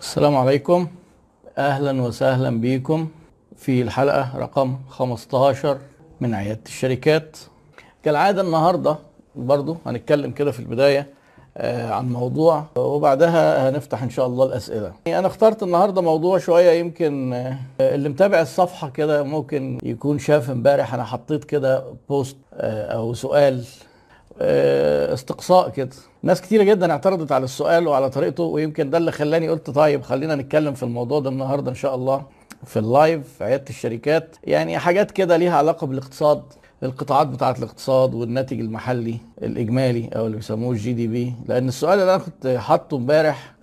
السلام عليكم. أهلا وسهلا بكم في الحلقة رقم 15 من عيادة الشركات. كالعادة النهارده برضو هنتكلم كده في البداية آه، عن موضوع وبعدها هنفتح إن شاء الله الأسئلة. أنا اخترت النهارده موضوع شوية يمكن آه، اللي متابع الصفحة كده ممكن يكون شاف امبارح أنا حطيت كده بوست آه، أو سؤال استقصاء كده. ناس كتيرة جدا اعترضت على السؤال وعلى طريقته ويمكن ده اللي خلاني قلت طيب خلينا نتكلم في الموضوع ده النهارده إن شاء الله في ال live في عيادة الشركات. يعني حاجات كده ليها علاقة بالاقتصاد القطاعات بتاعة الاقتصاد والناتج المحلي الإجمالي أو اللي بيسموه ال GDP. لأن السؤال اللي أنا كنت حاطه امبارح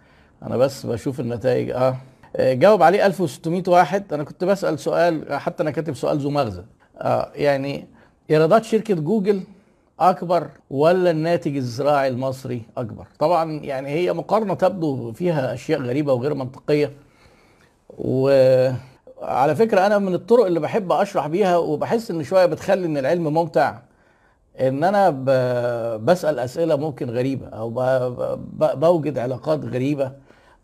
أنا بس بشوف النتائج آه آه، جاوب عليه 1600 واحد. أنا كنت بسأل سؤال حتى أنا كاتب سؤال ذو مغزى. آه يعني إيرادات شركة جوجل أكبر ولا الناتج الزراعي المصري أكبر؟ طبعا يعني هي مقارنة تبدو فيها أشياء غريبة وغير منطقية. وعلى فكرة أنا من الطرق اللي بحب أشرح بيها وبحس إن شوية بتخلي إن العلم ممتع إن أنا بسأل أسئلة ممكن غريبة أو بوجد علاقات غريبة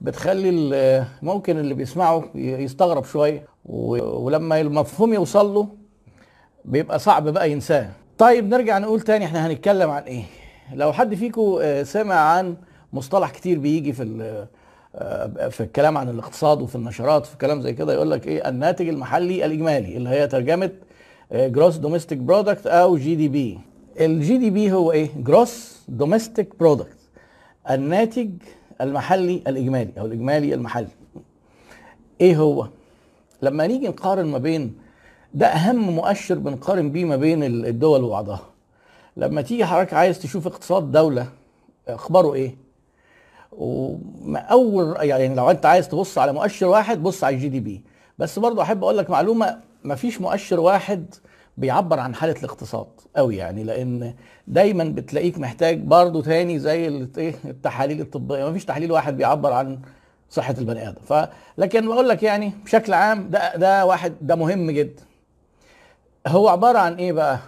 بتخلي ممكن اللي بيسمعه يستغرب شوية ولما المفهوم يوصل له بيبقى صعب بقى ينساه. طيب نرجع نقول تاني إحنا هنتكلم عن إيه؟ لو حد فيكم آه، سمع عن مصطلح كتير بيجي في آه، في الكلام عن الاقتصاد وفي النشرات في كلام زي كده يقول لك إيه؟ الناتج المحلي الإجمالي اللي هي ترجمة gross domestic product أو GDP ال GDP هو إيه؟ gross domestic product الناتج المحلي الإجمالي أو الإجمالي المحلي. إيه هو؟ لما نيجي نقارن ما بين ده أهم مؤشر بنقارن بيه ما بين ال- الدول وبعضها. لما تيجي حضرتك عايز تشوف اقتصاد دولة أخباره إيه؟ واول يعني لو أنت عايز تبص على مؤشر واحد بص على الجي دي بي بس برضه أحب أقول لك معلومة مفيش مؤشر واحد بيعبر عن حالة الاقتصاد قوي يعني لأن دايما بتلاقيك محتاج برضه تاني زي إيه التحاليل الطبية. مفيش تحليل واحد بيعبر عن صحة البني آدم. ف لكن بقول لك يعني بشكل عام ده ده واحد ده مهم جدا. هو عبارة عن إيه بقى؟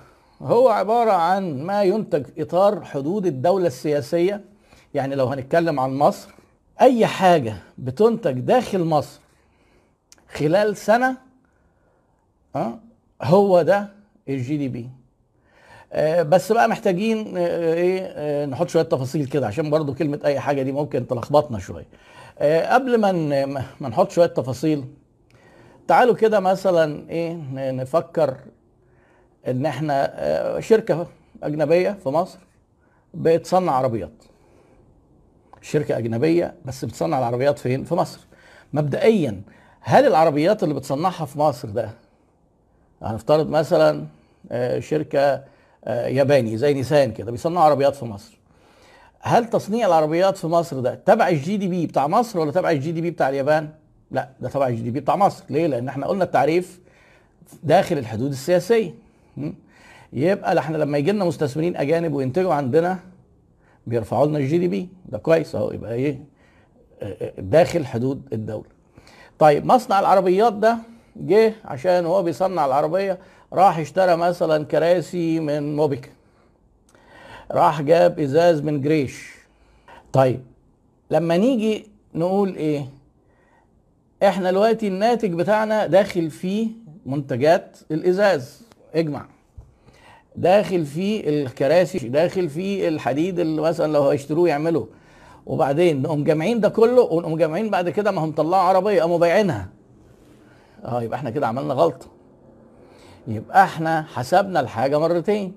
هو عبارة عن ما ينتج إطار حدود الدولة السياسية. يعني لو هنتكلم عن مصر أي حاجة بتنتج داخل مصر خلال سنة آه هو ده الجي دي بي. آه، بس بقى محتاجين آه، إيه آه، نحط شوية تفاصيل كده عشان برضو كلمة أي حاجة دي ممكن تلخبطنا شوية. قبل ما ما نحط شوية تفاصيل تعالوا كده مثلا إيه نفكر إن إحنا آه، شركة أجنبية في مصر بتصنع عربيات. شركة أجنبية بس بتصنع العربيات فين؟ في مصر. مبدئيا هل العربيات اللي بتصنعها في مصر ده هنفترض مثلا آه، شركة آه، ياباني زي نيسان كده بيصنعوا عربيات في مصر. هل تصنيع العربيات في مصر ده تبع ال GDP بتاع مصر ولا تبع ال GDP بتاع اليابان؟ لا ده تبع ال GDP بتاع مصر. ليه؟ لأن إحنا قلنا التعريف داخل الحدود السياسية? يبقى إحنا لما يجي لنا مستثمرين أجانب وينتجوا عندنا بيرفعوا لنا ال GDP. ده كويس أهو يبقى إيه؟ آه، آه، داخل حدود الدولة. طيب مصنع العربيات ده جه عشان هو بيصنع العربية راح اشترى مثلا كراسي من موبيكا راح جاب إزاز من جريش. طيب لما نيجي نقول إيه؟ إحنا دلوقتي الناتج بتاعنا داخل فيه منتجات الإزاز. اجمع. داخل فيه الكراسي داخل فيه الحديد اللي مثلا لو هيشتروه يعملوا. وبعدين نقوم جامعين ده كله ونقوم جامعين بعد كده ما هم طلعوا عربية قاموا بايعينها. آه يبقى إحنا كده عملنا غلطة. يبقى إحنا حسبنا الحاجة مرتين.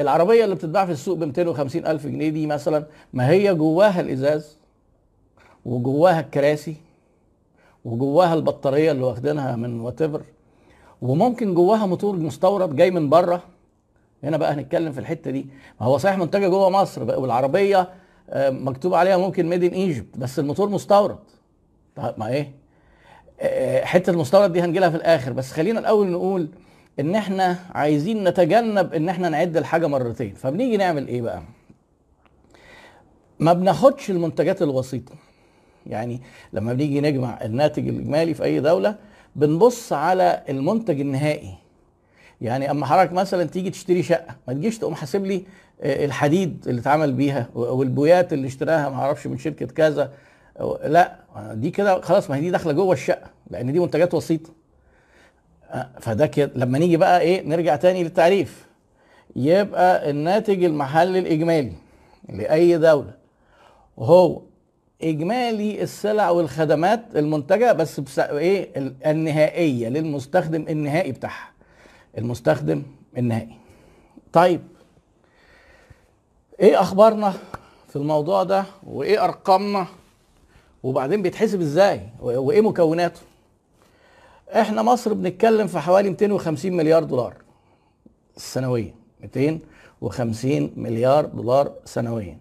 العربية اللي بتتباع في السوق ب 250 ألف جنيه دي مثلا ما هي جواها الإزاز وجواها الكراسي وجواها البطارية اللي واخدينها من وات وممكن جواها موتور مستورد جاي من بره. هنا بقى هنتكلم في الحتة دي. ما هو صحيح منتجه جوه مصر بقى والعربية آه، مكتوب عليها ممكن made in Egypt بس الموتور مستورد. طيب ما إيه؟ آه، حتة المستورد دي هنجيلها في الآخر. بس خلينا الأول نقول إن إحنا عايزين نتجنب إن إحنا نعد الحاجة مرتين. فبنيجي نعمل إيه بقى؟ ما بناخدش المنتجات الوسيطة. يعني لما بنيجي نجمع الناتج الاجمالي في أي دولة بنبص على المنتج النهائي. يعني أما حضرتك مثلا تيجي تشتري شقة ما تجيش تقوم حاسب لي آه، الحديد اللي اتعمل بيها والبويات اللي اشتراها ما أعرفش من شركة كذا. لا دي كده خلاص ما هي دي داخلة جوه الشقة لأن دي منتجات وسيطة. آه، فده كده لما نيجي بقى إيه نرجع تاني للتعريف. يبقى الناتج المحلي الإجمالي لأي دولة وهو إجمالي السلع والخدمات المنتجة بس بس إيه؟ النهائية للمستخدم النهائي بتاعها. المستخدم النهائي. طيب إيه أخبارنا في الموضوع ده؟ وإيه أرقامنا؟ وبعدين بيتحسب إزاي؟ وإيه مكوناته؟ إحنا مصر بنتكلم في حوالي 250 مليار دولار سنويا. 250 مليار دولار سنويا.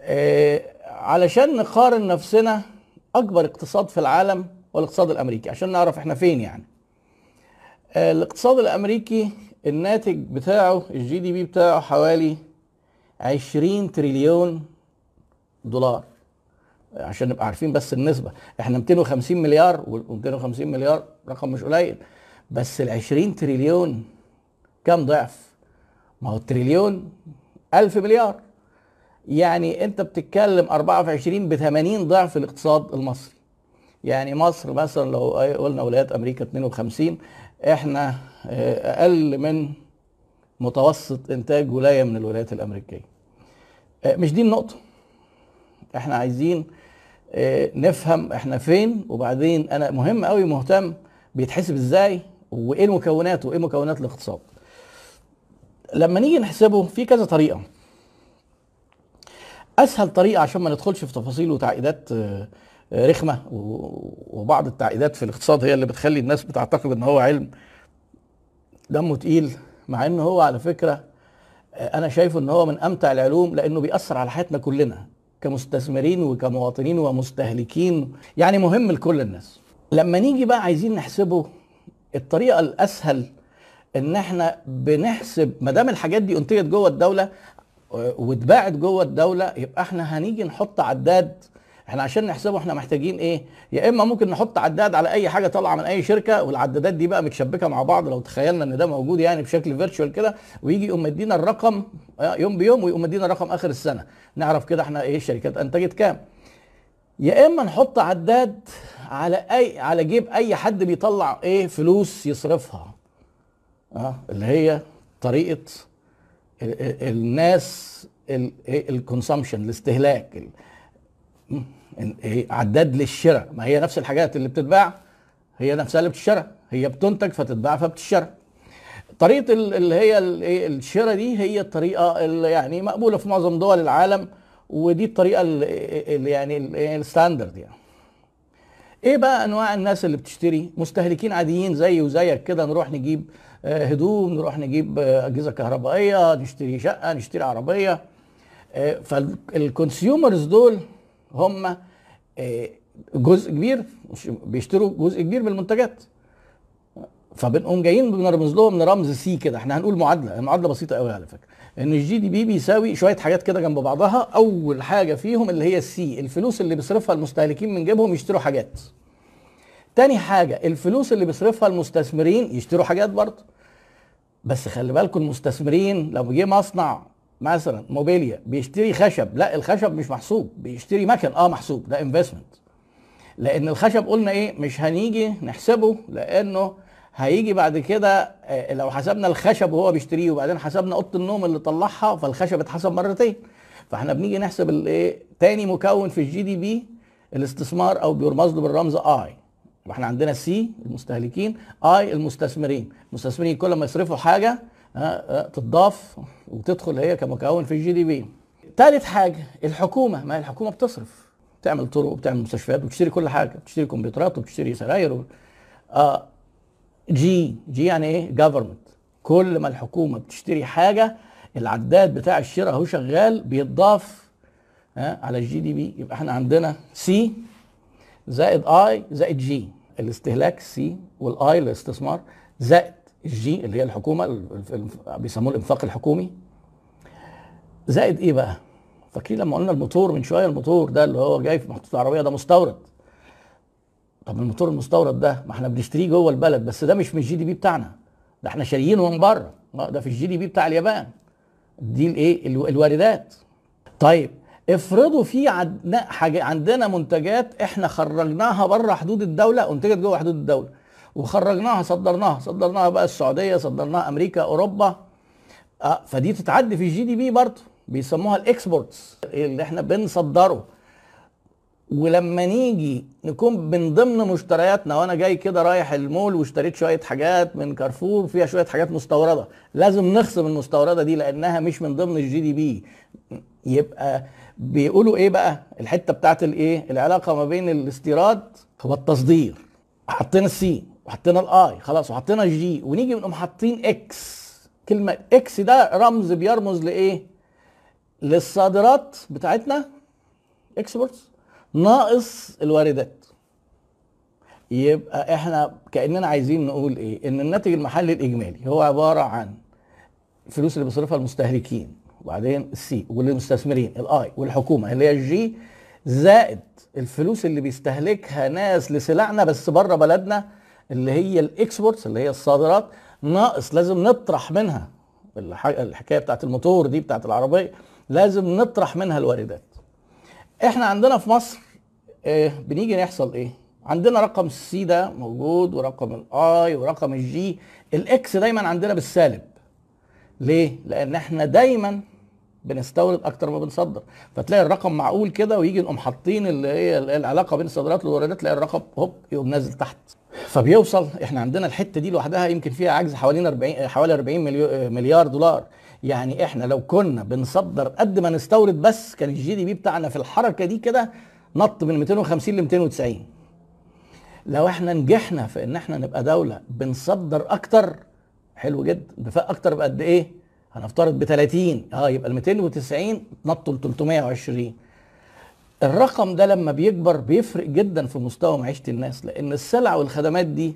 آه علشان نقارن نفسنا أكبر اقتصاد في العالم هو الاقتصاد الأمريكي عشان نعرف إحنا فين يعني. آه الاقتصاد الأمريكي الناتج بتاعه ال GDP بتاعه حوالي 20 تريليون دولار. عشان نبقى عارفين بس النسبة. إحنا 250 مليار و250 مليار رقم مش قليل. بس ال 20 تريليون كم ضعف؟ ما هو التريليون 1000 مليار. يعني انت بتتكلم 4 في 20 ب 80 ضعف الاقتصاد المصري. يعني مصر مثلا لو قلنا ولايات أمريكا 52 إحنا أقل من متوسط إنتاج ولاية من الولايات الأمريكية. مش دي النقطة. إحنا عايزين نفهم إحنا فين وبعدين أنا مهم قوي مهتم بيتحسب إزاي وإيه المكونات وإيه مكونات الاقتصاد. لما نيجي نحسبه في كذا طريقة. أسهل طريقة عشان ما ندخلش في تفاصيل وتعقيدات رخمة وبعض التعقيدات في الاقتصاد هي اللي بتخلي الناس بتعتقد إن هو علم. دمه تقيل مع انه هو على فكرة أنا شايفه إن هو من أمتع العلوم لأنه بيأثر على حياتنا كلنا كمستثمرين وكمواطنين ومستهلكين. يعني مهم لكل الناس. لما نيجي بقى عايزين نحسبه الطريقة الأسهل إن إحنا بنحسب ما دام الحاجات دي أنتجت جوه الدولة واتباعت جوه الدولة يبقى إحنا هنيجي نحط عداد. إحنا عشان نحسبه إحنا محتاجين إيه؟ يا اما ممكن نحط عداد على اي حاجة طالعة من اي شركة والعدادات دي بقى متشبكة مع بعض لو تخيلنا ان ده موجود يعني بشكل virtual كده ويجي يقوم مدينا الرقم يوم بيوم ويقوم مدينا الرقم آخر السنة. نعرف كده إحنا إيه الشركات انتجت كام. يا اما نحط عداد على اي على جيب اي حد بيطلع إيه فلوس يصرفها. آه اللي هي طريقة الناس ال consumption الاستهلاك عداد للشراء. ما هي نفس الحاجات اللي بتتباع هي نفسها اللي بتشترى. هي بتنتج فتتباع فبتشترى. طريقة اللي هي الشراء دي هي الطريقة اللي يعني مقبولة في معظم دول العالم ودي الطريقة اللي يعني ال standard يعني. إيه بقى أنواع الناس اللي بتشتري؟ مستهلكين عاديين زيي وزيك كده نروح نجيب هدوم نروح نجيب أجهزة كهربائية نشتري شقة نشتري عربية. فال consumers دول هم جزء كبير بيشتروا جزء كبير من المنتجات. فبنقوم جايين بنرمز لهم رمز C كده. إحنا هنقول معادلة. المعادلة بسيطة قوي على فكرة. إن ال GDP بيساوي شوية حاجات كده جنب بعضها. أول حاجة فيهم اللي هي ال C الفلوس اللي بيصرفها المستهلكين من جيبهم يشتروا حاجات. تاني حاجة الفلوس اللي بيصرفها المستثمرين يشتروا حاجات برضه. بس خلي بالكم المستثمرين لو جه مصنع مثلا موبيليا بيشتري خشب لا الخشب مش محسوب بيشتري مكن آه محسوب ده investment لأن الخشب قلنا إيه؟ مش هنيجي نحسبه لأنه هيجي بعد كده لو حسبنا الخشب وهو بيشتريه وبعدين حسبنا أوضة النوم اللي طلعها فالخشب اتحسب مرتين. فإحنا بنيجي نحسب الايه تاني مكون في ال GDP الاستثمار أو بيرمز له بالرمز I وإحنا عندنا C المستهلكين I المستثمرين. المستثمرين كل ما يصرفوا حاجة تضاف وتدخل هي كمكون في ال GDP. ثالث حاجة الحكومة. ما الحكومة بتصرف. بتعمل طرق وبتعمل مستشفيات وبتشتري كل حاجة. بتشتري كمبيوترات وبتشتري سراير و... آه G G يعني إيه؟ government كل ما الحكومة بتشتري حاجة العداد بتاع الشراء اهو شغال بيتضاف ها على ال GDP. يبقى إحنا عندنا سي زائد اي زائد جي الاستهلاك C وال I الاستثمار زائد ال G اللي هي الحكومة بيسموه الإنفاق الحكومي. زائد إيه بقى؟ فاكرين لما قلنا الموتور من شوية الموتور ده اللي هو جاي في محطوط العربية ده مستورد. طب الموتور المستورد ده ما إحنا بنشتريه جوه البلد بس ده مش من ال GDP بتاعنا. ده إحنا شاريينه من بره. ده في ال GDP بتاع اليابان. دي الايه الواردات. طيب افرضوا في عندنا منتجات إحنا خرجناها بره حدود الدولة انتجت جوه حدود الدولة وخرجناها صدرناها صدرناها بقى السعودية صدرناها أمريكا أوروبا آه فدي تتعدي في ال GDP برضه بيسموها ال exports اللي إحنا بنصدره. ولما نيجي نكون من ضمن مشترياتنا وأنا جاي كده رايح المول واشتريت شوية حاجات من كارفور فيها شوية حاجات مستوردة لازم نخصم المستوردة دي لأنها مش من ضمن ال GDP يبقى بيقولوا إيه بقى؟ الحتة بتاعت الإيه؟ العلاقة ما بين الاستيراد والتصدير حطينا ال C وحطينا ال I خلاص وحطينا ال G ونيجي نقوم حاطين X كلمة X ده رمز بيرمز لإيه؟ للصادرات بتاعتنا. Exports ناقص الواردات. يبقى إحنا كأننا عايزين نقول إيه؟ إن الناتج المحلي الإجمالي هو عبارة عن الفلوس اللي بيصرفها المستهلكين. وبعدين ال C والمستثمرين ال I والحكومة اللي هي ال G زائد الفلوس اللي بيستهلكها ناس لسلعنا بس بره بلدنا اللي هي ال exports اللي هي الصادرات ناقص لازم نطرح منها. الحكاية بتاعت الموتور دي بتاعت العربية لازم نطرح منها الواردات. إحنا عندنا في مصر آه بنيجي نحصل إيه؟ عندنا رقم ال C ده موجود ورقم ال I ورقم ال G ال X دايما عندنا بالسالب. ليه؟ لأن إحنا دايما بنستورد أكتر ما بنصدر. فتلاقي الرقم معقول كده ويجي نقوم حاطين اللي هي العلاقة بين الصادرات والواردات تلاقي الرقم هوب يقوم نازل تحت. فبيوصل إحنا عندنا الحتة دي لوحدها يمكن فيها عجز حوالين 40 حوالي 40 مليار دولار. يعني إحنا لو كنا بنصدر قد ما نستورد بس كان ال GDP بتاعنا في الحركة دي كده نط من 250 ل 290 لو إحنا نجحنا في إن إحنا نبقى دولة بنصدر أكتر حلو جدا. انفاق أكتر بقد إيه؟ هنفترض ب 30 آه يبقى ال 290 نطوا ل 320 الرقم ده لما بيكبر بيفرق جدا في مستوى معيشة الناس لأن السلع والخدمات دي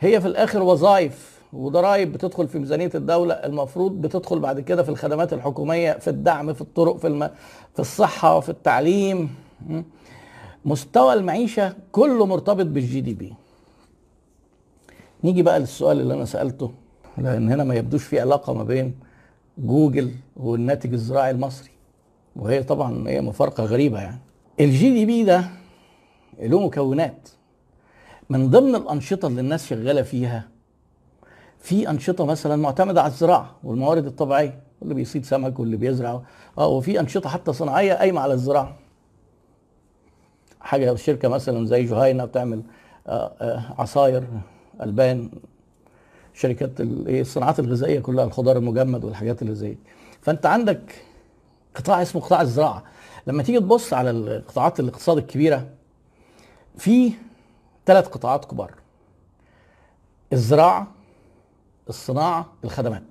هي في الآخر وظائف وضرائب بتدخل في ميزانية الدولة المفروض بتدخل بعد كده في الخدمات الحكومية في الدعم في الطرق في الم... في الصحة في التعليم. مستوى المعيشة كله مرتبط بال GDP نيجي بقى للسؤال اللي أنا سألته لأن هنا ما يبدوش في علاقة ما بين جوجل والناتج الزراعي المصري. وهي طبعا هي مفارقة غريبة يعني. ال GDP ده له مكونات. من ضمن الأنشطة اللي الناس شغالة فيها في أنشطة مثلا معتمدة على الزراعة والموارد الطبيعية اللي بيصيد سمك واللي بيزرع. آه وفي أنشطة حتى صناعية قايمة على الزراعة. حاجة شركة مثلا زي جهينة بتعمل آه آه عصاير ألبان شركات الصناعات الغذائية كلها الخضار المجمد والحاجات اللي زي فأنت عندك قطاع اسمه قطاع الزراعة. لما تيجي تبص على القطاعات الاقتصاد الكبيرة في ثلاث قطاعات كبار. الزراعة الصناعة الخدمات.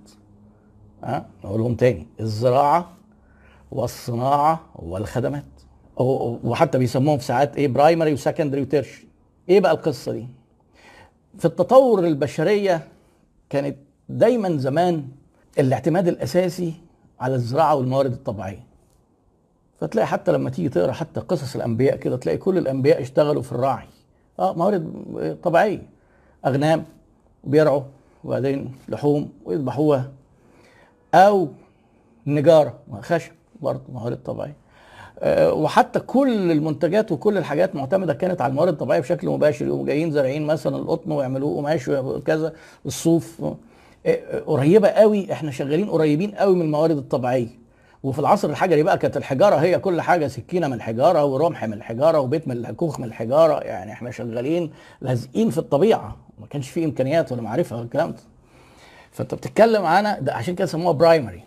ها؟ نقولهم تاني. الزراعة والصناعة والخدمات. وحتى بيسموهم في ساعات إيه برايمري وسكندري وتيرشري إيه بقى القصة دي؟ في التطور البشرية كانت دايما زمان الاعتماد الأساسي على الزراعة والموارد الطبيعية. فتلاقي حتى لما تيجي تقرأ حتى قصص الأنبياء كده تلاقي كل الأنبياء اشتغلوا في الراعي. آه موارد طبيعية. أغنام بيرعوا وبعدين لحوم ويذبحوها. أو نجارة خشب برضه موارد طبيعية. وحتى كل المنتجات وكل الحاجات معتمدة كانت على الموارد الطبيعية بشكل مباشر يقوموا جايين زارعين مثلا القطن ويعملوه قماش وكذا الصوف. أه قريبة قوي إحنا شغالين قريبين قوي من الموارد الطبيعية. وفي العصر الحجري بقى كانت الحجارة هي كل حاجة سكينة من الحجارة ورمح من الحجارة وبيت من الكوخ من الحجارة يعني إحنا شغالين لازقين في الطبيعة. ما كانش في إمكانيات ولا معرفة ولا الكلام ده. فأنت بتتكلم عنها ده عشان كده سموها primary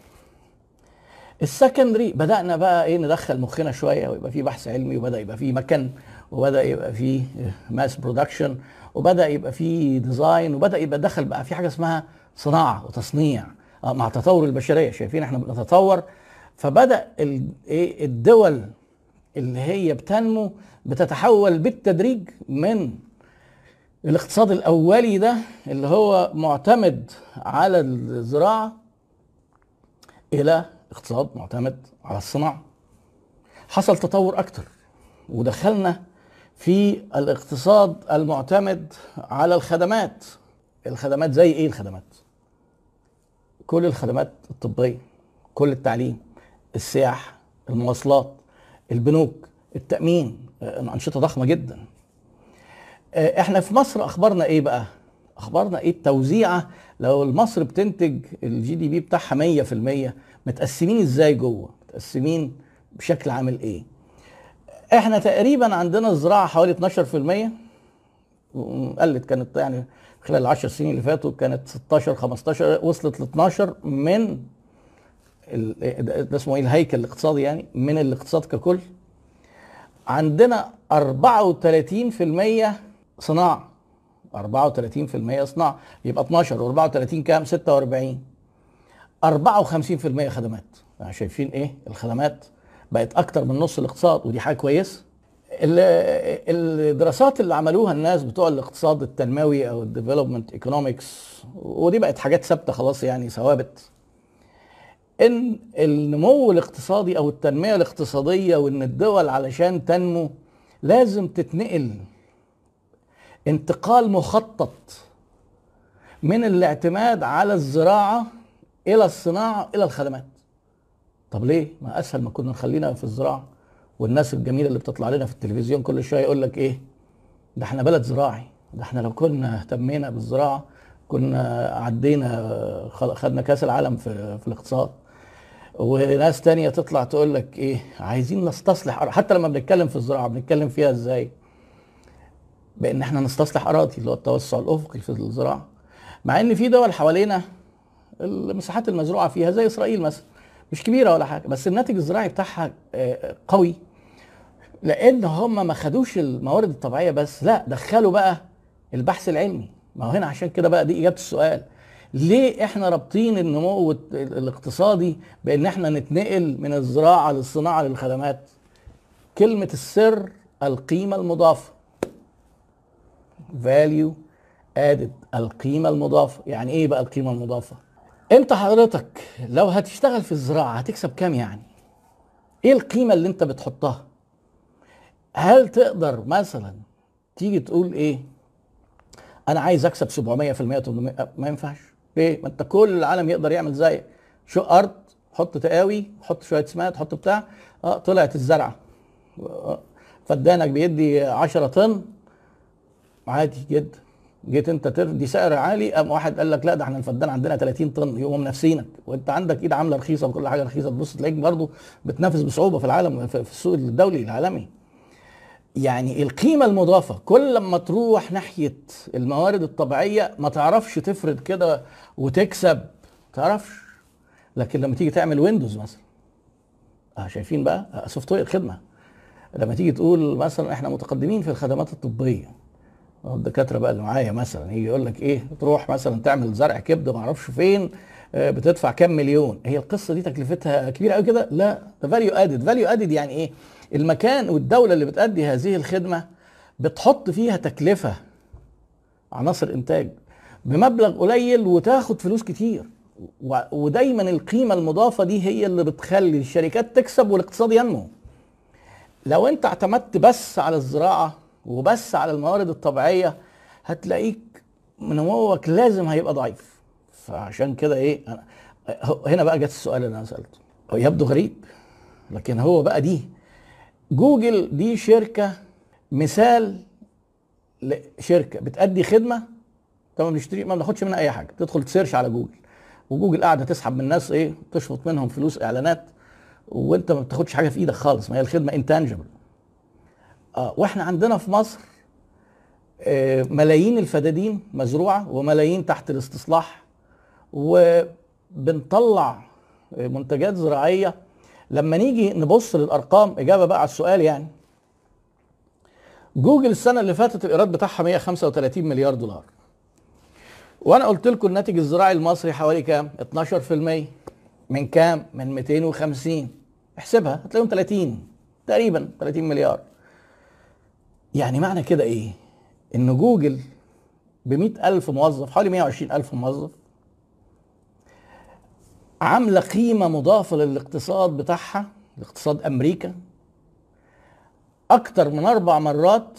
ال secondary بدأنا بقى إيه ندخل مخنا شوية ويبقى في بحث علمي وبدأ يبقى في مكان وبدأ يبقى في mass production وبدأ يبقى في design وبدأ يبقى دخل بقى في حاجة اسمها صناعة وتصنيع مع تطور البشرية. شايفين إحنا بنتطور. فبدأ إيه الدول اللي هي بتنمو بتتحول بالتدريج من الاقتصاد الأولي ده اللي هو معتمد على الزراعة إلى اقتصاد معتمد على الصناعة. حصل تطور أكتر ودخلنا في الاقتصاد المعتمد على الخدمات. الخدمات زي إيه الخدمات؟ كل الخدمات الطبية كل التعليم السياحة المواصلات البنوك التأمين آه، أنشطة ضخمة جدا. آه، إحنا في مصر اخبارنا إيه بقى؟ اخبارنا إيه التوزيعة؟ لو مصر بتنتج الجي دي بي بتاعها 100% متقسمين إزاي جوه؟ متقسمين بشكل عامل إيه؟ إحنا تقريبا عندنا الزراعة حوالي 12% قلت كانت يعني خلال العشر سنين اللي فاتوا كانت 16 15 وصلت ل 12 من ده اسمه إيه؟ الهيكل الاقتصادي يعني من الاقتصاد ككل. عندنا 34% صناعة. 34% صناعة. يبقى 12 و34 كام؟ 46 54% خدمات. يعني شايفين إيه؟ الخدمات بقت أكتر من نص الاقتصاد ودي حاجة كويسة. الدراسات اللي عملوها الناس بتوع الاقتصاد التنموي أو ال development economics ودي بقت حاجات ثابتة خلاص يعني ثوابت. إن النمو الاقتصادي أو التنمية الاقتصادية وإن الدول علشان تنمو لازم تتنقل انتقال مخطط من الاعتماد على الزراعة إلى الصناعة إلى الخدمات. طب ليه؟ ما أسهل ما كنا نخلينا في الزراعة. والناس الجميلة اللي بتطلع لنا في التلفزيون كل شوية يقول لك إيه؟ ده إحنا بلد زراعي. ده إحنا لو كنا اهتمينا بالزراعة كنا عدينا خدنا كأس العالم في, في الاقتصاد. وناس تانية تطلع تقول لك إيه؟ عايزين نستصلح حتى لما بنتكلم في الزراعة بنتكلم فيها إزاي؟ بإن إحنا نستصلح أراضي اللي هو التوسع الأفقي في الزراعة. مع إن في دول حوالينا المساحات المزروعة فيها زي إسرائيل مثلا. مش كبيرة ولا حاجة بس الناتج الزراعي بتاعها آه، قوي. لأن هم ما خدوش الموارد الطبيعية بس لا دخلوا بقى البحث العلمي. ما هو هنا عشان كده بقى دي إجابة السؤال. ليه إحنا رابطين النمو الاقتصادي بإن إحنا نتنقل من الزراعة للصناعة للخدمات؟ كلمة السر القيمة المضافة. value added القيمة المضافة. يعني إيه بقى القيمة المضافة؟ انت حضرتك لو هتشتغل في الزراعة هتكسب كام يعني؟ إيه القيمة اللي انت بتحطها؟ هل تقدر مثلا تيجي تقول إيه؟ أنا عايز اكسب 700% 800 ما ينفعش. ليه؟ ما انت كل العالم يقدر يعمل زي شو ارض حط تقاوي حط شوية سماد حط بتاع. آه طلعت الزرعة. فدانك بيدي 10 طن. عادي جدا. جيت انت تدي سعر عالي قام واحد قال لك لا ده إحنا الفدان عندنا 30 طن يقوم نفسينك. وانت عندك ايد عاملة رخيصة وكل حاجة رخيصة تبص تلاقيك برضه بتنافس بصعوبة في العالم في السوق الدولي العالمي. يعني القيمة المضافة كل لما تروح ناحية الموارد الطبيعية ما تعرفش تفرد كده وتكسب تعرفش. لكن لما تيجي تعمل ويندوز مثلا آه شايفين بقى؟ software خدمة. لما تيجي تقول مثلا إحنا متقدمين في الخدمات الطبية الدكاترة بقى اللي معايا مثلا يجي يقول لك إيه تروح مثلا تعمل زرع كبد ما أعرفش فين آه، بتدفع كام مليون. هي القصة دي تكلفتها كبيرة قوي كده؟ لا ده value added value added يعني إيه؟ المكان والدولة اللي بتأدي هذه الخدمة بتحط فيها تكلفة عناصر إنتاج بمبلغ قليل وتاخد فلوس كتير. ودايما القيمة المضافة دي هي اللي بتخلي الشركات تكسب والاقتصاد ينمو. لو أنت اعتمدت بس على الزراعة وبس على الموارد الطبيعية هتلاقيك نموك لازم هيبقى ضعيف. فعشان كده إيه أنا هنا بقى جت السؤال اللي أنا سألته. يبدو غريب لكن هو بقى دي. جوجل دي شركة مثال شركه بتأدي خدمة طبعا بنشتري ما بناخدش منها أي حاجة تدخل ت search على جوجل. وجوجل قاعدة تسحب من الناس إيه تشفط منهم فلوس إعلانات وأنت ما بتاخدش حاجة في إيدك خالص ما هي الخدمة intangible آه وإحنا عندنا في مصر آه ملايين الفدادين مزروعة وملايين تحت الاستصلاح وبنطلع آه، منتجات زراعية. لما نيجي نبص للأرقام إجابة بقى على السؤال يعني. جوجل السنة اللي فاتت الإيراد بتاعها 135 مليار دولار. وأنا قلت لكم الناتج الزراعي المصري حوالي كام؟ 12% من كام؟ من 250 احسبها هتلاقيهم 30 تقريبا 30 مليار. يعني معنى كده إيه؟ إن جوجل ب ألف موظف حوالي 120 ألف موظف عاملة قيمة مضافة للاقتصاد بتاعها الاقتصاد أمريكا أكتر من أربع مرات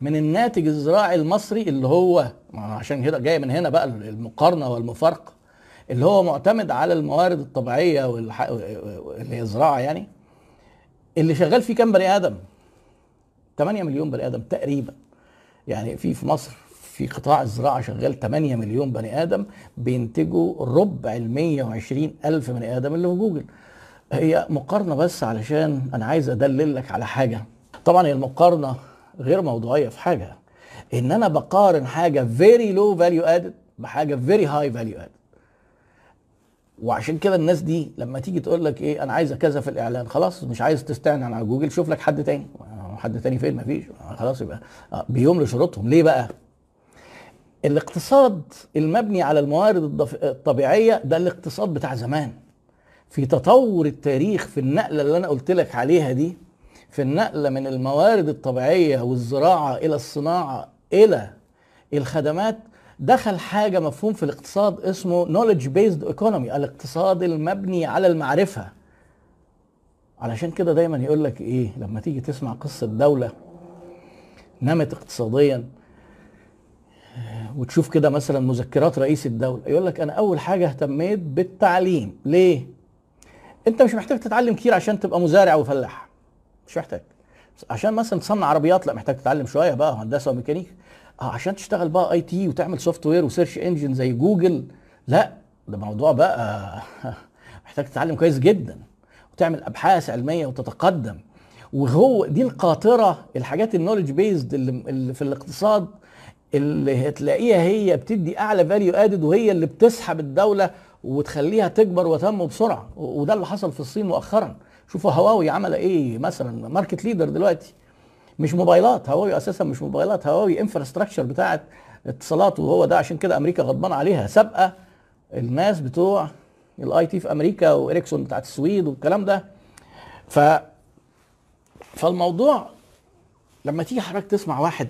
من الناتج الزراعي المصري اللي هو عشان كده جاي من هنا بقى المقارنة والمفارقة اللي هو معتمد على الموارد الطبيعية اللي هي الزراعة يعني اللي شغال فيه كام بني آدم؟ 8 مليون بني آدم تقريبا. يعني في في مصر في قطاع الزراعة شغال 8 مليون بني آدم بينتجوا ربع ال 120 ألف بني آدم اللي في جوجل. هي مقارنة بس علشان أنا عايز أدلل لك على حاجة. طبعا هي المقارنة غير موضوعية في حاجة. إن أنا بقارن حاجة very low value added بحاجة very high value added وعشان كده الناس دي لما تيجي تقول لك إيه أنا عايزة كذا في الإعلان خلاص مش عايز تستعلن على جوجل شوف لك حد تاني. حد تاني فين؟ مفيش خلاص يبقى بيملوا شروطهم ليه بقى؟ الاقتصاد المبني على الموارد الطبيعية ده الاقتصاد بتاع زمان. في تطور التاريخ في النقلة اللي أنا قلت لك عليها دي في النقلة من الموارد الطبيعية والزراعة إلى الصناعة إلى الخدمات دخل حاجة مفهوم في الاقتصاد اسمه knowledge based economy الاقتصاد المبني على المعرفة. علشان كده دايما يقول لك إيه لما تيجي تسمع قصة دولة نمت اقتصاديا وتشوف كده مثلا مذكرات رئيس الدولة يقول لك أنا أول حاجة اهتميت بالتعليم. ليه؟ أنت مش محتاج تتعلم كتير عشان تبقى مزارع وفلاح. مش محتاج. عشان مثلا تصنع عربيات لا محتاج تتعلم شوية بقى هندسة وميكانيكا. آه عشان تشتغل بقى IT وتعمل software و search engine زي جوجل لا ده موضوع بقى محتاج تتعلم كويس جدا. وتعمل أبحاث علمية وتتقدم. وهو دي القاطرة الحاجات ال knowledge based اللي, في الاقتصاد اللي هتلاقيها هي بتدي أعلى value added وهي اللي بتسحب الدولة وتخليها تكبر وتنمو بسرعة. وده اللي حصل في الصين مؤخرا. شوفوا هواوي عمل إيه مثلا market leader دلوقتي. مش موبايلات هواوي أساسا مش موبايلات هواوي infrastructure بتاعت اتصالات وهو ده عشان كده أمريكا غضبانه عليها. سابقة الناس بتوع ال IT في أمريكا واريكسون بتاعت السويد والكلام ده. ف فالموضوع لما تيجي حضرتك تسمع واحد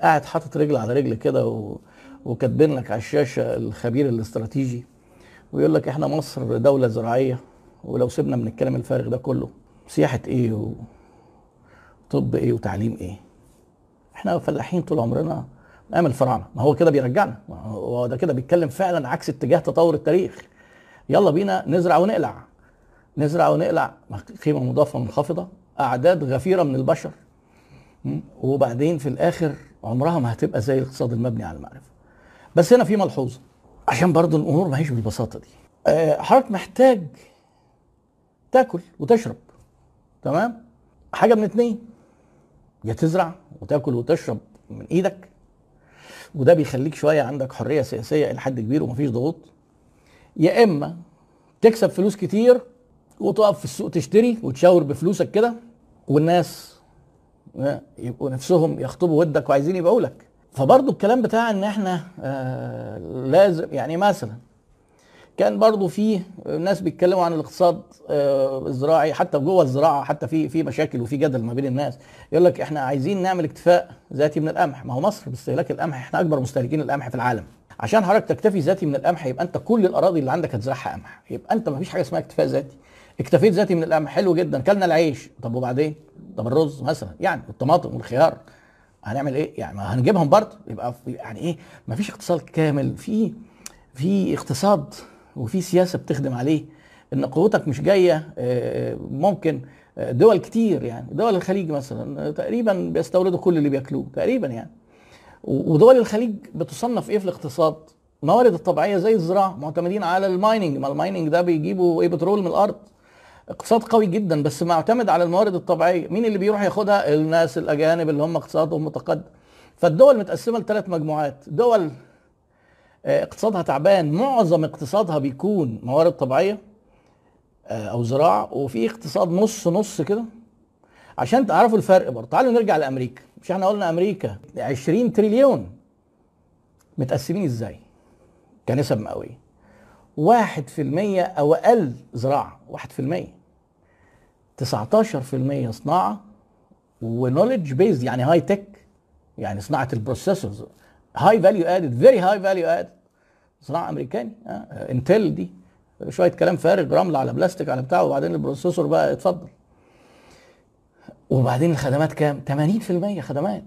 قاعد حاطط رجل على رجل كده و... وكاتبين لك على الشاشة الخبير الاستراتيجي ويقول لك إحنا مصر دولة زراعية ولو سيبنا من الكلام الفارغ ده كله سياحة إيه و... طب إيه وتعليم إيه؟ إحنا فلاحين طول عمرنا نعمل الفراعنة. ما هو كده بيرجعنا. هو ده كده بيتكلم فعلا عكس اتجاه تطور التاريخ. يلا بينا نزرع ونقلع. نزرع ونقلع. قيمة مضافة منخفضة. أعداد غفيرة من البشر. وبعدين في الآخر عمرها ما هتبقى زي الاقتصاد المبني على المعرفة. بس هنا في ملحوظة. عشان برضو الأمور ما هيش بالبساطة دي. حضرتك محتاج تاكل وتشرب. تمام؟ حاجة من اتنين. يا تزرع وتاكل وتشرب من إيدك وده بيخليك شوية عندك حرية سياسية إلى حد كبير ومفيش ضغوط. يا إما تكسب فلوس كتير وتقف في السوق تشتري وتشاور بفلوسك كده والناس يبقوا نفسهم يخطبوا ودك وعايزين يبيعوا لك. فبرضه الكلام بتاع إن إحنا آه لازم يعني مثلا كان برضه في ناس بيتكلموا عن الاقتصاد آه الزراعي حتى جوه الزراعة حتى في في مشاكل وفي جدل ما بين الناس. يقول لك إحنا عايزين نعمل اكتفاء ذاتي من القمح. ما هو مصر باستهلاك القمح. إحنا أكبر مستهلكين القمح في العالم. عشان حضرتك تكتفي ذاتي من القمح يبقى أنت كل الأراضي اللي عندك هتزرعها قمح. يبقى أنت ما فيش حاجة اسمها اكتفاء ذاتي. اكتفيت ذاتي من القمح. حلو جدا. كلنا العيش. طب وبعدين؟ طب الرز مثلا. يعني الطماطم والخيار. هنعمل إيه؟ يعني ما هنجيبهم برضه يبقى يعني إيه؟ ما فيش اقتصاد كامل. في في اقتصاد وفي سياسة بتخدم عليه إن قوتك مش جاية ممكن دول كتير يعني دول الخليج مثلا تقريبا بيستوردوا كل اللي بياكلوه تقريبا يعني. ودول الخليج بتصنف إيه في الاقتصاد؟ الموارد الطبيعية زي الزراعة معتمدين على ال mining ما ال mining ده بيجيبوا إيه بترول من الأرض. اقتصاد قوي جدا بس معتمد على الموارد الطبيعية. مين اللي بيروح ياخدها؟ الناس الأجانب اللي هم اقتصادهم متقدم. فالدول متقسمة لثلاث مجموعات. دول اقتصادها تعبان. معظم اقتصادها بيكون موارد طبيعية أو زراعة وفي اقتصاد نص نص كده. عشان تعرفوا الفرق برضه تعالوا نرجع لأمريكا. مش إحنا قلنا أمريكا 20 تريليون. متقسمين إزاي؟ كنسب مئوية. واحد في المية أو أقل زراعة. واحد في المية. تسعتاشر في المية صناعة و knowledge based يعني high tech يعني صناعة ال processors high value added very high value added صناعة أمريكاني آه. انتل دي شوية كلام فارغ رمل على بلاستيك على بتاع وبعدين ال processor بقى اتفضل. وبعدين الخدمات كام؟ 80% خدمات.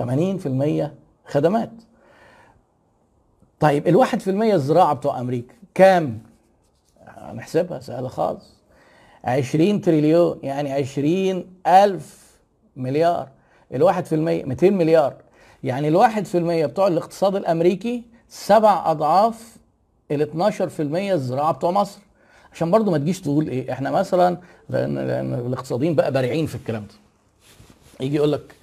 80% خدمات. طيب في المية الزراعة بتوع أمريكا كام؟ نحسبها سهلة خالص. 20 تريليون يعني 20 ألف مليار. في المية 200 مليار. يعني الواحد في المية بتوع الاقتصاد الأمريكي سبع أضعاف ال 12 في المية الزراعة بتوع مصر. عشان برضو ما تجيش تقول إيه إحنا مثلا لأن, لأن الاقتصاديين بقى بارعين في الكلام ده. يجي يقول لك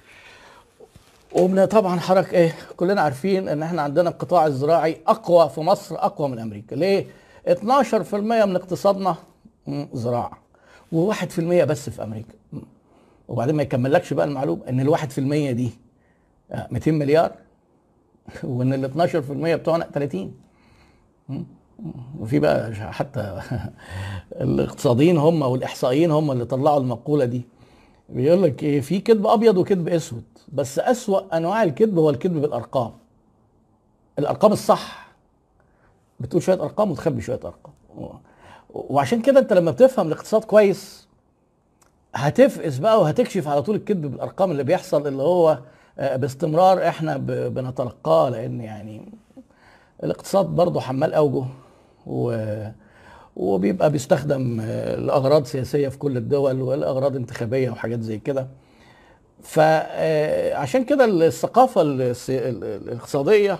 ومن طبعا حركة إيه كلنا عارفين إن إحنا عندنا القطاع الزراعي أقوى في مصر أقوى من أمريكا. ليه؟ 12% من اقتصادنا زراعة و1% بس في أمريكا. وبعدين ما يكملكش بقى المعلومة إن الواحد في المية دي 200 مليار وإن ال 12% بتوعنا 30 وفي بقى حتى الاقتصاديين هم والإحصائيين هم اللي طلعوا المقولة دي. بيقول لك إيه في كذب أبيض وكذب أسود بس أسوأ أنواع الكذب هو الكذب بالأرقام. الأرقام الصح. بتقول شوية أرقام وتخبي شوية أرقام. وعشان كده أنت لما بتفهم الاقتصاد كويس هتفقس بقى وهتكشف على طول الكذب بالأرقام اللي بيحصل اللي هو باستمرار إحنا بنتلقاه لأن يعني الاقتصاد برضه حمال اوجه و وبيبقى بيستخدم لأغراض سياسية في كل الدول والاغراض انتخابية وحاجات زي كده. فعشان كده الثقافة الاقتصادية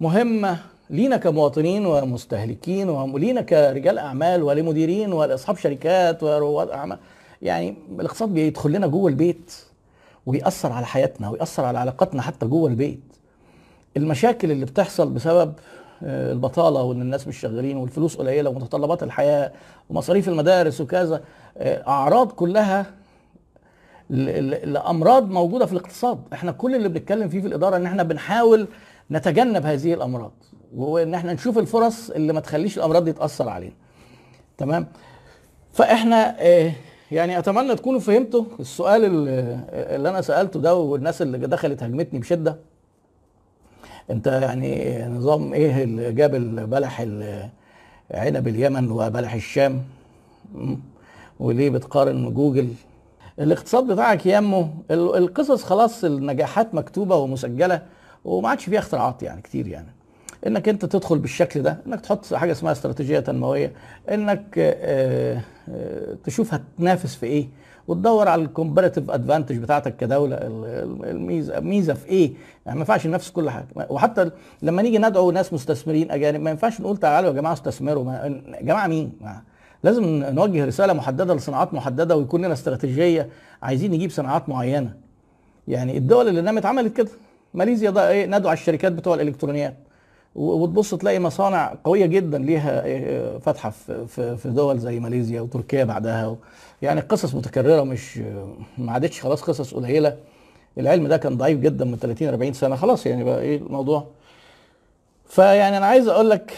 مهمة لينا كمواطنين ومستهلكين ولينا كرجال أعمال ولمديرين ولأصحاب شركات ورواد اعمال يعني الاقتصاد بيدخل لنا جوه البيت. ويأثر على حياتنا ويأثر على علاقاتنا حتى جوه البيت. المشاكل اللي بتحصل بسبب البطالة وإن الناس مش شغالين والفلوس قليلة ومتطلبات الحياة ومصاريف المدارس وكذا أعراض كلها لأمراض موجودة في الاقتصاد. إحنا كل اللي بنتكلم فيه في الإدارة إن إحنا بنحاول نتجنب هذه الأمراض وإن إحنا نشوف الفرص اللي ما تخليش الأمراض دي تأثر علينا. تمام؟ فإحنا يعني أتمنى تكونوا فهمتوا السؤال اللي أنا سألته ده والناس اللي دخلت هجمتني بشدة. أنت يعني نظام إيه اللي جاب البلح عنب اليمن وبلح الشام؟ وليه بتقارن جوجل؟ الاقتصاد بتاعك يمه القصص خلاص النجاحات مكتوبة ومسجلة وما عادش فيها اختراعات يعني كتير يعني. إنك أنت تدخل بالشكل ده إنك تحط حاجة اسمها استراتيجية تنموية إنك تشوف هتنافس في إيه وتدور على الكومباريتيف ادفانتج بتاعتك كدولة الميزة ميزة في إيه. يعني ما ينفعش ننافس كل حاجة. وحتى لما نيجي ندعو ناس مستثمرين أجانب ما ينفعش نقول تعالوا يا جماعة استثمروا يا جماعة مين؟ لازم نوجه رسالة محددة لصناعات محددة ويكون لنا استراتيجية عايزين نجيب صناعات معينة. يعني الدول اللي نامت عملت كده. ماليزيا ده إيه ندعو على الشركات بتوع الإلكترونيات. وتبص تلاقي مصانع قوية جدا ليها فاتحة في دول زي ماليزيا وتركيا بعدها يعني قصص متكررة مش ما عادتش خلاص قصص قليلة. العلم ده كان ضعيف جدا من 30 40 سنة. خلاص يعني بقى إيه الموضوع؟ فيعني أنا عايز أقول لك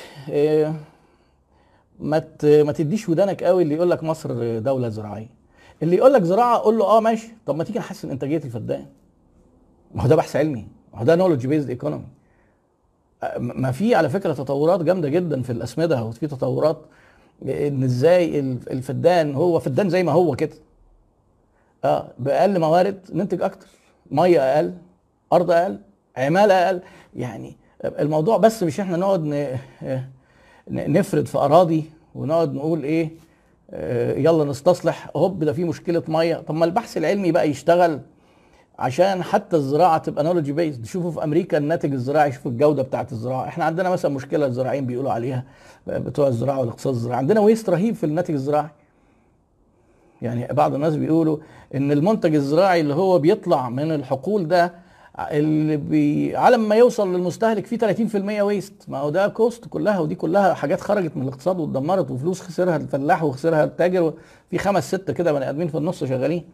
ما ما تديش ودانك قوي اللي يقول لك مصر دولة زراعية. اللي يقول لك زراعة قول له آه ماشي. طب ما تيجي نحسن إنتاجية الفدان. ما هو ده بحث علمي. ما هو ده نولج بيزد ايكونومي ما في على فكرة تطورات جامدة جدا في الأسمدة وفي تطورات إن إزاي الفدان هو فدان زي ما هو كده. آه بأقل موارد ننتج أكتر. مية أقل أرض أقل عماله أقل. يعني الموضوع بس مش إحنا نقعد نفرد في أراضي ونقعد نقول إيه يلا نستصلح هوب ده في مشكلة مية. طب ما البحث العلمي بقى يشتغل. عشان حتى الزراعة تبقى knowledge based شوفوا في أمريكا الناتج الزراعي شوفوا الجودة بتاعت الزراعة. إحنا عندنا مثلا مشكلة الزراعيين بيقولوا عليها بتوع الزراعة والاقتصاد الزراعي. عندنا waste رهيب في الناتج الزراعي. يعني بعض الناس بيقولوا إن المنتج الزراعي اللي هو بيطلع من الحقول ده اللي بي على ما يوصل للمستهلك فيه 30% waste ما هو ده cost كلها ودي كلها حاجات خرجت من الاقتصاد واتدمرت وفلوس خسرها الفلاح وخسرها التاجر في خمس ست كده بني آدمين في النص شغالين.